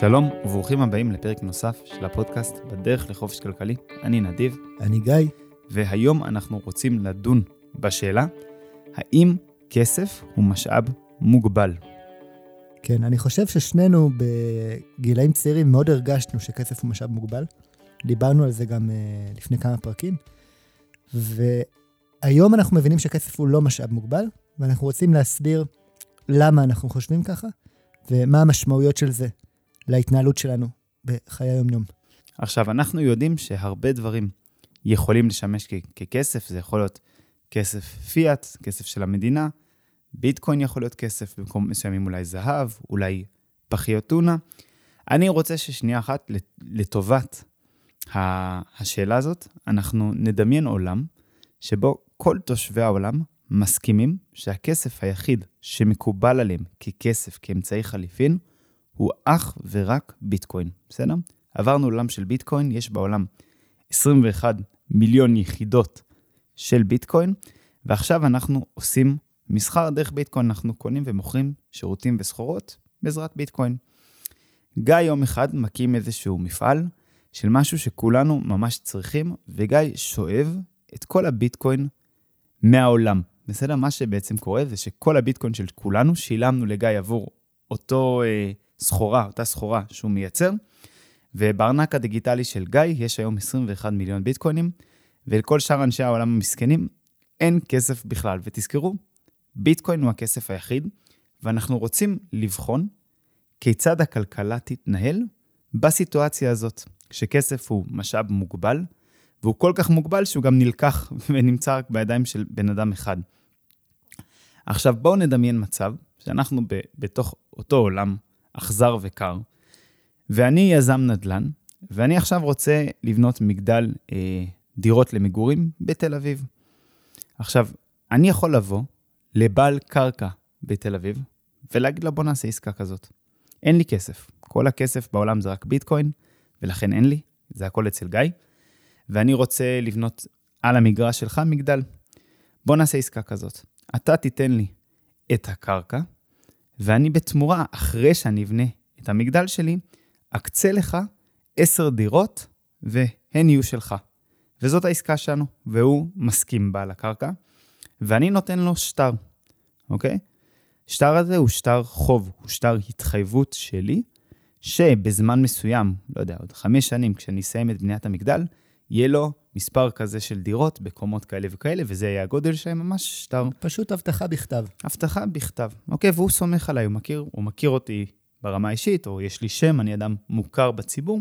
שלום וברוכים הבאים לפרק נוסף של הפודקאסט בדרך לחופש כלכלי. אני נדיב, אני גיא. והיום אנחנו רוצים לדון בשאלה האם כסף הוא משאב מוגבל. כן, אני חושב ששנינו בגילאים צעירים מאוד הרגשנו שכסף הוא משאב מוגבל. דיברנו על זה גם uh, לפני כמה פרקים. והיום אנחנו מבינים שכסף הוא לא משאב מוגבל, ואנחנו רוצים להסביר למה אנחנו חושבים ככה, ומה המשמעויות של זה להתנהלות שלנו בחיי היום-יום. עכשיו, אנחנו יודעים שהרבה דברים יכולים לשמש כ- ככסף, זה יכול להיות כסף פיאט, כסף של המדינה, ביטקוין יכול להיות כסף, במקום מסוימים אולי זהב, אולי פחיות טונה. אני רוצה ששנייה אחת, לטובת השאלה הזאת, אנחנו נדמיין עולם שבו כל תושבי העולם מסכימים שהכסף היחיד שמקובל עליהם ככסף, כאמצעי חליפין, הוא אך ורק ביטקוין, בסדר? עברנו עולם של ביטקוין, יש בעולם 21 מיליון יחידות של ביטקוין, ועכשיו אנחנו עושים מסחר דרך ביטקוין, אנחנו קונים ומוכרים שירותים וסחורות בעזרת ביטקוין. גיא יום אחד מקים איזשהו מפעל של משהו שכולנו ממש צריכים, וגיא שואב את כל הביטקוין מהעולם. בסדר? מה שבעצם קורה זה שכל הביטקוין של כולנו שילמנו לגיא עבור אותו אה, סחורה, אותה סחורה שהוא מייצר, ובארנק הדיגיטלי של גיא יש היום 21 מיליון ביטקוינים, ולכל שאר אנשי העולם המסכנים אין כסף בכלל. ותזכרו, ביטקוין הוא הכסף היחיד, ואנחנו רוצים לבחון כיצד הכלכלה תתנהל בסיטואציה הזאת, כשכסף הוא משאב מוגבל, והוא כל כך מוגבל שהוא גם נלקח ונמצא רק בידיים של בן אדם אחד. עכשיו בואו נדמיין מצב שאנחנו ב- בתוך אותו עולם אכזר וקר, ואני יזם נדל"ן, ואני עכשיו רוצה לבנות מגדל אה, דירות למגורים בתל אביב. עכשיו, אני יכול לבוא לבעל קרקע בתל אביב ולהגיד לו, בוא נעשה עסקה כזאת. אין לי כסף. כל הכסף בעולם זה רק ביטקוין, ולכן אין לי, זה הכל אצל גיא, ואני רוצה לבנות על המגרש שלך מגדל. בוא נעשה עסקה כזאת. אתה תיתן לי את הקרקע, ואני בתמורה, אחרי שאני אבנה את המגדל שלי, אקצה לך עשר דירות, והן יהיו שלך. וזאת העסקה שלנו, והוא מסכים בעל הקרקע, ואני נותן לו שטר, אוקיי? שטר הזה הוא שטר חוב, הוא שטר התחייבות שלי, שבזמן מסוים, לא יודע, עוד חמש שנים, כשאני אסיים את בניית המגדל, יהיה לו מספר כזה של דירות בקומות כאלה וכאלה, וזה יהיה הגודל שלהם ממש שטר. פשוט הבטחה בכתב. הבטחה בכתב. אוקיי, והוא סומך עליי, הוא מכיר, הוא מכיר אותי ברמה האישית, או יש לי שם, אני אדם מוכר בציבור,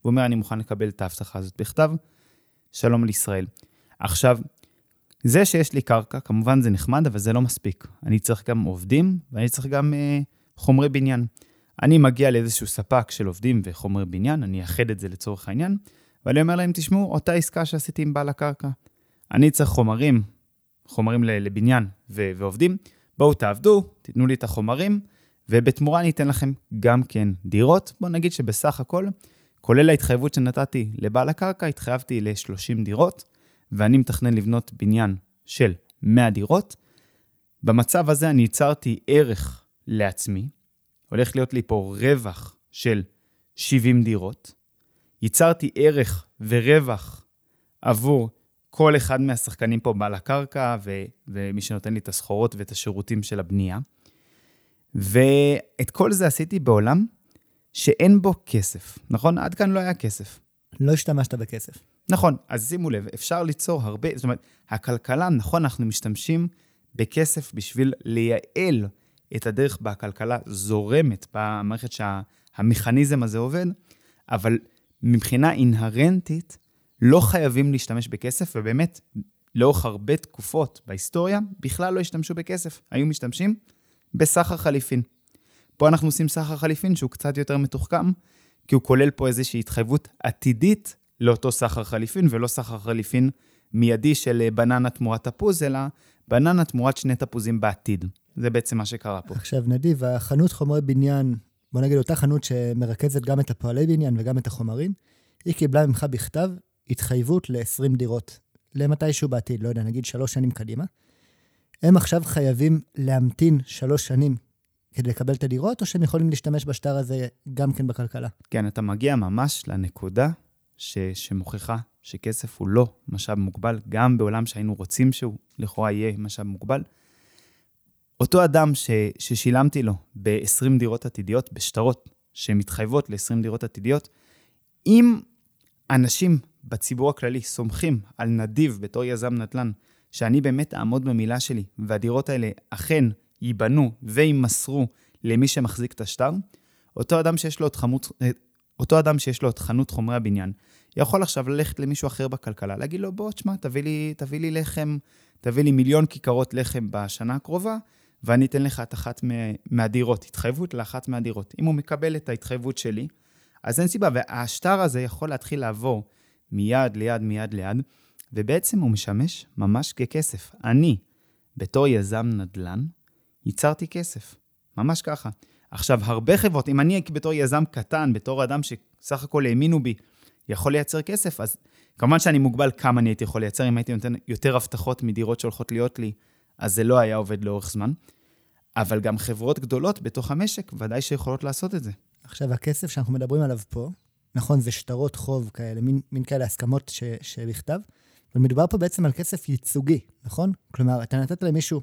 והוא אומר, אני מוכן לקבל את ההבטחה הזאת בכתב, שלום לישראל. עכשיו, זה שיש לי קרקע, כמובן זה נחמד, אבל זה לא מספיק. אני צריך גם עובדים, ואני צריך גם אה, חומרי בניין. אני מגיע לאיזשהו ספק של עובדים וחומרי בניין, אני אאחד את זה לצורך העניין, ואני אומר להם, תשמעו, אותה עסקה שעשיתי עם בעל הקרקע. אני צריך חומרים, חומרים לבניין ו- ועובדים, בואו תעבדו, תיתנו לי את החומרים, ובתמורה אני אתן לכם גם כן דירות. בואו נגיד שבסך הכל, כולל ההתחייבות שנתתי לבעל הקרקע, התחייבתי ל-30 דירות, ואני מתכנן לבנות בניין של 100 דירות. במצב הזה אני ייצרתי ערך לעצמי, הולך להיות לי פה רווח של 70 דירות. ייצרתי ערך ורווח עבור כל אחד מהשחקנים פה בעל הקרקע ו- ומי שנותן לי את הסחורות ואת השירותים של הבנייה. ואת כל זה עשיתי בעולם שאין בו כסף, נכון? עד כאן לא היה כסף. לא השתמשת בכסף. נכון, אז שימו לב, אפשר ליצור הרבה, זאת אומרת, הכלכלה, נכון, אנחנו משתמשים בכסף בשביל לייעל את הדרך בה הכלכלה זורמת, במערכת שהמכניזם הזה עובד, אבל מבחינה אינהרנטית, לא חייבים להשתמש בכסף, ובאמת, לאורך הרבה תקופות בהיסטוריה, בכלל לא השתמשו בכסף. היו משתמשים בסחר חליפין. פה אנחנו עושים סחר חליפין שהוא קצת יותר מתוחכם, כי הוא כולל פה איזושהי התחייבות עתידית לאותו סחר חליפין, ולא סחר חליפין מיידי של בננה תמורת תפוז, אלא בננה תמורת שני תפוזים בעתיד. זה בעצם מה שקרה פה. עכשיו, נדיב, החנות חומרי בניין, בוא נגיד אותה חנות שמרכזת גם את הפועלי בניין וגם את החומרים, היא קיבלה ממך בכתב התחייבות ל-20 דירות, למתישהו בעתיד, לא יודע, נגיד שלוש שנים קדימה. הם עכשיו חייבים להמתין שלוש שנים כדי לקבל את הדירות, או שהם יכולים להשתמש בשטר הזה גם כן בכלכלה? כן, אתה מגיע ממש לנקודה ש, שמוכיחה שכסף הוא לא משאב מוגבל, גם בעולם שהיינו רוצים שהוא לכאורה יהיה משאב מוגבל. אותו אדם ש, ששילמתי לו ב-20 דירות עתידיות, בשטרות שמתחייבות ל-20 דירות עתידיות, אם אנשים בציבור הכללי סומכים על נדיב בתור יזם נדל"ן, שאני באמת אעמוד במילה שלי, והדירות האלה אכן ייבנו ויימסרו למי שמחזיק את השטר, אותו אדם שיש לו את חמות, אותו אדם שיש לו את חנות חומרי הבניין, יכול עכשיו ללכת למישהו אחר בכלכלה, להגיד לו, בוא, תשמע, תביא לי, תביא לי לחם, תביא לי מיליון כיכרות לחם בשנה הקרובה, ואני אתן לך את אחת מהדירות, התחייבות לאחת מהדירות. אם הוא מקבל את ההתחייבות שלי, אז אין סיבה, והשטר הזה יכול להתחיל לעבור מיד ליד, מיד ליד, ובעצם הוא משמש ממש ככסף. אני, בתור יזם נדל"ן, ייצרתי כסף. ממש ככה. עכשיו, הרבה חברות, אם אני בתור יזם קטן, בתור אדם שסך הכל האמינו בי, יכול לייצר כסף, אז כמובן שאני מוגבל כמה אני הייתי יכול לייצר, אם הייתי נותן יותר הבטחות מדירות שהולכות להיות לי, אז זה לא היה עובד לאורך זמן. אבל גם חברות גדולות בתוך המשק, ודאי שיכולות לעשות את זה. עכשיו, הכסף שאנחנו מדברים עליו פה, נכון, זה שטרות חוב כאלה, מין, מין כאלה הסכמות ש, שבכתב, אבל מדובר פה בעצם על כסף ייצוגי, נכון? כלומר, אתה נתת למישהו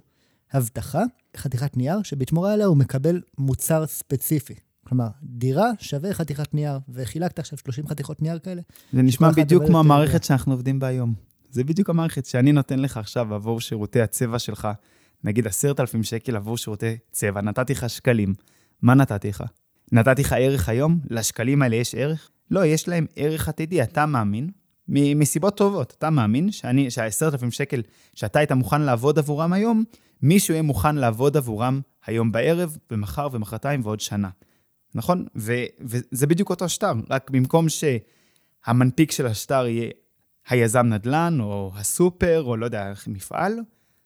הבטחה, חתיכת נייר, שבתמורה עליה הוא מקבל מוצר ספציפי. כלומר, דירה שווה חתיכת נייר, וחילקת עכשיו 30 חתיכות נייר כאלה. זה נשמע בדיוק כמו המערכת שאנחנו עובדים בה היום. זה בדיוק המערכת שאני נותן לך עכשיו עבור שירותי הצבע שלך, נגיד עשרת אלפים שקל עבור שירותי צבע, נתתי לך שקלים. מה נתתי לך? נתתי לך ערך היום? לשקלים האלה יש ערך? לא, יש להם ערך עתידי. אתה מאמין, מסיבות טובות, אתה מאמין שהעשרת אלפים שקל שאתה היית מוכן לעבוד עבורם היום, מישהו יהיה מוכן לעבוד עבורם היום בערב, ומחר ומחרתיים ועוד שנה. נכון? ו, וזה בדיוק אותו שטר, רק במקום שהמנפיק של השטר יהיה היזם נדל"ן, או הסופר, או לא יודע, מפעל,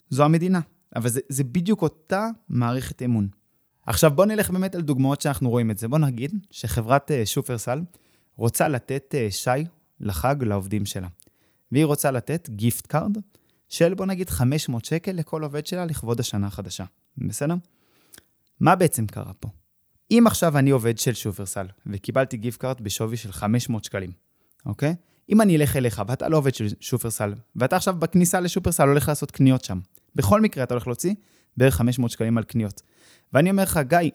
זו המדינה. אבל זה, זה בדיוק אותה מערכת אמון. עכשיו בואו נלך באמת על דוגמאות שאנחנו רואים את זה. בואו נגיד שחברת אה, שופרסל רוצה לתת אה, שי לחג לעובדים שלה. והיא רוצה לתת גיפט קארד של בוא נגיד 500 שקל לכל עובד שלה לכבוד השנה החדשה. בסדר? מה בעצם קרה פה? אם עכשיו אני עובד של שופרסל וקיבלתי גיפט קארד בשווי של 500 שקלים, אוקיי? אם אני אלך אליך ואתה לא עובד של שופרסל, ואתה עכשיו בכניסה לשופרסל הולך לעשות קניות שם, בכל מקרה אתה הולך להוציא בערך 500 שקלים על קניות. ואני אומר לך, גיא,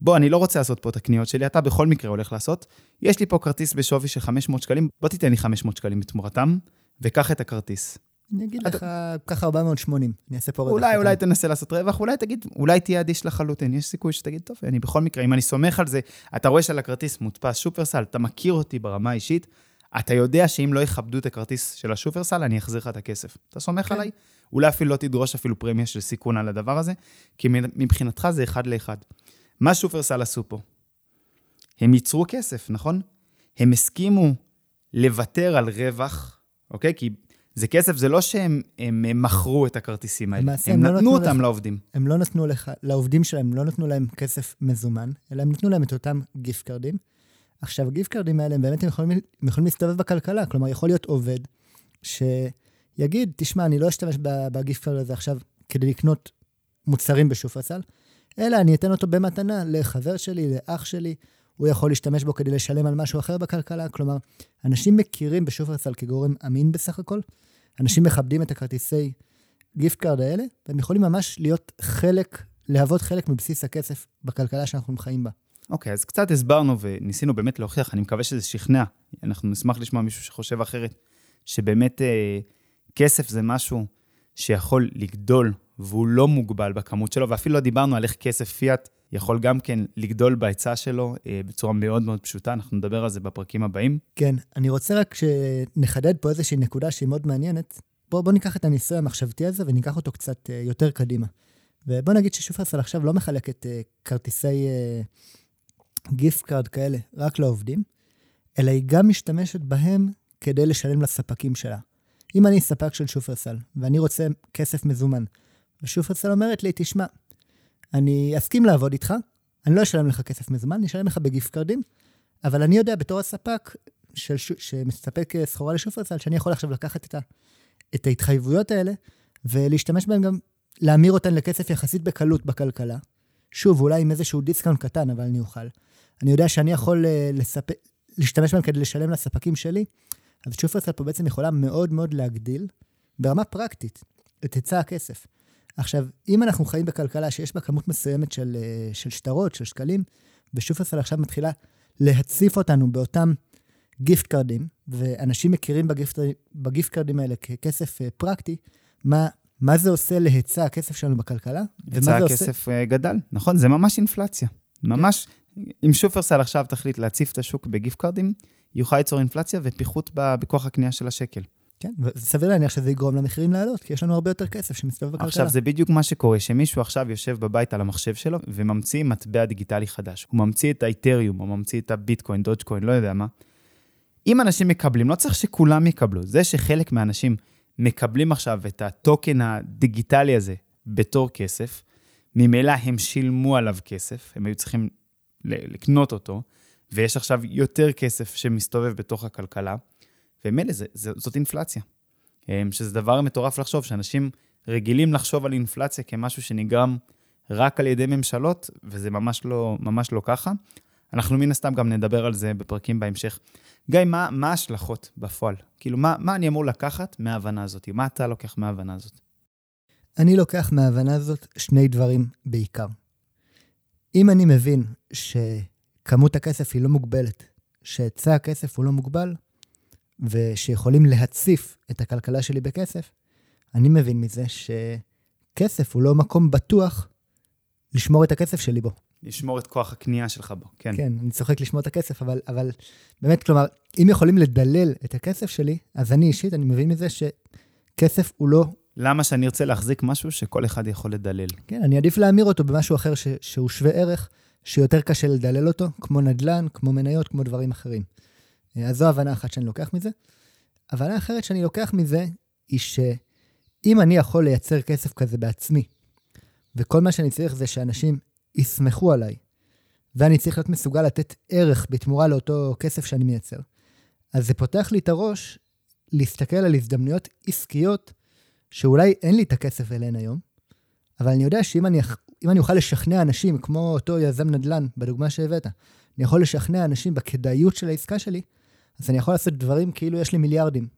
בוא, אני לא רוצה לעשות פה את הקניות שלי, אתה בכל מקרה הולך לעשות. יש לי פה כרטיס בשווי של 500 שקלים, בוא תיתן לי 500 שקלים בתמורתם, וקח את הכרטיס. אני אגיד לך, ככה 480, אני אעשה פה רווח. אולי, אולי תנסה לעשות רווח, אולי תגיד, אולי תהיה אדיש לחלוטין, יש סיכוי שתגיד, טוב, אני בכל מקרה, אם אני סומך על זה, אתה רואה שעל הכרטיס מודפס שופרסל, אתה מכיר אותי ברמה האישית, אתה יודע שאם לא יכבדו את הכרטיס של השופרסל, אני אחזיר לך את הכסף. אתה סומך כן. עליי? אולי אפילו לא תדרוש אפילו פרמיה של סיכון על הדבר הזה, כי מבחינתך זה אחד לאחד. מה שופרסל עשו פה? הם ייצרו כסף, נכון? הם הסכימו לוותר על רווח, אוקיי? כי זה כסף, זה לא שהם הם, הם מכרו את הכרטיסים האלה, הם, הם לא נתנו אותם לך, לעובדים. הם לא נתנו לך, לעובדים שלהם, הם לא נתנו להם כסף מזומן, אלא הם נתנו להם את אותם גיפט קארדים. עכשיו, הגיפט קארדים האלה, הם באמת יכולים, יכולים להסתובב בכלכלה, כלומר, יכול להיות עובד שיגיד, תשמע, אני לא אשתמש בגיפט קארד הזה עכשיו כדי לקנות מוצרים בשופרסל, אלא אני אתן אותו במתנה לחבר שלי, לאח שלי, הוא יכול להשתמש בו כדי לשלם על משהו אחר בכלכלה. כלומר, אנשים מכירים בשופרסל כגורם אמין בסך הכל, אנשים מכבדים את הכרטיסי גיפט קארד האלה, והם יכולים ממש להיות חלק, להוות חלק מבסיס הכסף בכלכלה שאנחנו חיים בה. אוקיי, אז קצת הסברנו וניסינו באמת להוכיח, אני מקווה שזה שכנע. אנחנו נשמח לשמוע מישהו שחושב אחרת, שבאמת אה, כסף זה משהו שיכול לגדול והוא לא מוגבל בכמות שלו, ואפילו לא דיברנו על איך כסף פיאט יכול גם כן לגדול בהיצע שלו אה, בצורה מאוד מאוד פשוטה, אנחנו נדבר על זה בפרקים הבאים. כן, אני רוצה רק שנחדד פה איזושהי נקודה שהיא מאוד מעניינת. בואו בוא ניקח את הניסוי המחשבתי הזה וניקח אותו קצת אה, יותר קדימה. ובוא נגיד ששופרסל עכשיו לא מחלקת אה, כרטיסי גיפט קארד כאלה רק לעובדים, אלא היא גם משתמשת בהם כדי לשלם לספקים שלה. אם אני ספק של שופרסל ואני רוצה כסף מזומן, ושופרסל אומרת לי, תשמע, אני אסכים לעבוד איתך, אני לא אשלם לך כסף מזומן, אני אשלם לך בגיפט קארדים, אבל אני יודע בתור הספק של, שמספק סחורה לשופרסל, שאני יכול עכשיו לקחת את, ה, את ההתחייבויות האלה ולהשתמש בהן גם, להמיר אותן לכסף יחסית בקלות בכלכלה, שוב, אולי עם איזשהו discount קטן, אבל אני אוכל. אני יודע שאני יכול אה, לספ... להשתמש בהם כדי לשלם לספקים שלי, אז שופרסל פה בעצם יכולה מאוד מאוד להגדיל, ברמה פרקטית, את היצע הכסף. עכשיו, אם אנחנו חיים בכלכלה שיש בה כמות מסוימת של, אה, של שטרות, של שקלים, ושופרסל עכשיו מתחילה להציף אותנו באותם גיפט קארדים, ואנשים מכירים בגיפט, בגיפט קארדים האלה ככסף אה, פרקטי, מה, מה זה עושה להיצע הכסף שלנו בכלכלה? היצע הכסף עושה... גדל, נכון? זה ממש אינפלציה. ממש, אם שופרסל עכשיו תחליט להציף את השוק בגיפט קארדים, יוכל ליצור אינפלציה ופיחות בכוח הקנייה של השקל. כן, וסביר להניח שזה יגרום למחירים לעלות, כי יש לנו הרבה יותר כסף שמסתובב בכלכלה. עכשיו, זה בדיוק מה שקורה, שמישהו עכשיו יושב בבית על המחשב שלו וממציא מטבע דיגיטלי חדש. הוא ממציא את האיתריום, הוא ממציא את הביטקוין, דודג'קוין, לא יודע מה. אם אנשים מקבלים, לא צריך שכולם יקבלו. זה שחלק מהאנשים מקבלים עכשיו את הטוקן הדיגיטלי הזה בתור כסף, ממילא הם שילמו עליו כסף, הם היו צריכים לקנות אותו, ויש עכשיו יותר כסף שמסתובב בתוך הכלכלה. ומילא זאת אינפלציה. אמ, שזה דבר מטורף לחשוב, שאנשים רגילים לחשוב על אינפלציה כמשהו שנגרם רק על ידי ממשלות, וזה ממש לא, ממש לא ככה. אנחנו מן הסתם גם נדבר על זה בפרקים בהמשך. גיא, מה, מה ההשלכות בפועל? כאילו, מה, מה אני אמור לקחת מההבנה הזאת? מה אתה לוקח מההבנה הזאת? אני לוקח מההבנה הזאת שני דברים בעיקר. אם אני מבין שכמות הכסף היא לא מוגבלת, שהיצע הכסף הוא לא מוגבל, ושיכולים להציף את הכלכלה שלי בכסף, אני מבין מזה שכסף הוא לא מקום בטוח לשמור את הכסף שלי בו. לשמור את כוח הקנייה שלך בו, כן. כן, אני צוחק לשמור את הכסף, אבל, אבל באמת, כלומר, אם יכולים לדלל את הכסף שלי, אז אני אישית, אני מבין מזה שכסף הוא לא... למה שאני ארצה להחזיק משהו שכל אחד יכול לדלל? כן, אני עדיף להמיר אותו במשהו אחר ש, שהוא שווה ערך, שיותר קשה לדלל אותו, כמו נדל"ן, כמו מניות, כמו דברים אחרים. אז זו הבנה אחת שאני לוקח מזה. הבנה אחרת שאני לוקח מזה, היא שאם אני יכול לייצר כסף כזה בעצמי, וכל מה שאני צריך זה שאנשים יסמכו עליי, ואני צריך להיות מסוגל לתת ערך בתמורה לאותו כסף שאני מייצר, אז זה פותח לי את הראש להסתכל על הזדמנויות עסקיות שאולי אין לי את הכסף אליהן היום, אבל אני יודע שאם אני, אני אוכל לשכנע אנשים, כמו אותו יזם נדל"ן, בדוגמה שהבאת, אני יכול לשכנע אנשים בכדאיות של העסקה שלי, אז אני יכול לעשות דברים כאילו יש לי מיליארדים.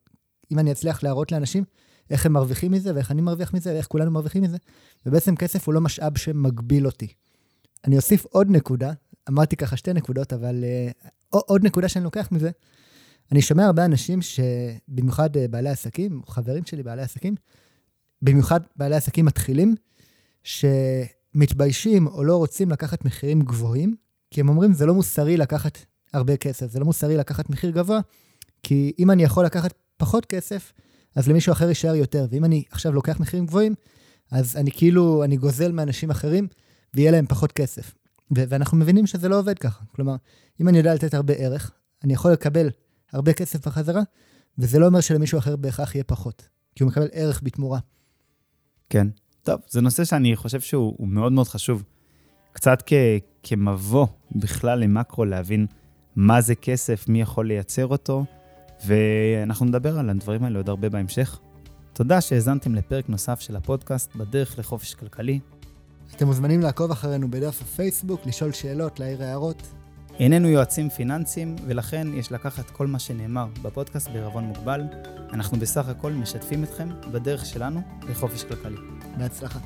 אם אני אצליח להראות לאנשים איך הם מרוויחים מזה, ואיך אני מרוויח מזה, ואיך כולנו מרוויחים מזה, ובעצם כסף הוא לא משאב שמגביל אותי. אני אוסיף עוד נקודה, אמרתי ככה שתי נקודות, אבל uh, עוד נקודה שאני לוקח מזה, אני שומע הרבה אנשים שבמיוחד uh, בעלי עסקים, חברים שלי בעלי עסקים, במיוחד בעלי עסקים מתחילים, שמתביישים או לא רוצים לקחת מחירים גבוהים, כי הם אומרים, זה לא מוסרי לקחת הרבה כסף. זה לא מוסרי לקחת מחיר גבוה, כי אם אני יכול לקחת פחות כסף, אז למישהו אחר יישאר יותר. ואם אני עכשיו לוקח מחירים גבוהים, אז אני כאילו, אני גוזל מאנשים אחרים, ויהיה להם פחות כסף. ו- ואנחנו מבינים שזה לא עובד ככה. כלומר, אם אני יודע לתת הרבה ערך, אני יכול לקבל הרבה כסף בחזרה, וזה לא אומר שלמישהו אחר בהכרח יהיה פחות, כי הוא מקבל ערך בתמורה. כן. טוב, זה נושא שאני חושב שהוא מאוד מאוד חשוב. קצת כ- כמבוא בכלל למקרו, להבין מה זה כסף, מי יכול לייצר אותו, ואנחנו נדבר על הדברים האלה עוד הרבה בהמשך. תודה שהאזנתם לפרק נוסף של הפודקאסט בדרך לחופש כלכלי. אתם מוזמנים לעקוב אחרינו בדף הפייסבוק, לשאול שאלות, להעיר הערות. איננו יועצים פיננסיים, ולכן יש לקחת כל מה שנאמר בפודקאסט בערבון מוגבל. אנחנו בסך הכל משתפים אתכם בדרך שלנו לחופש כלכלי. בהצלחה.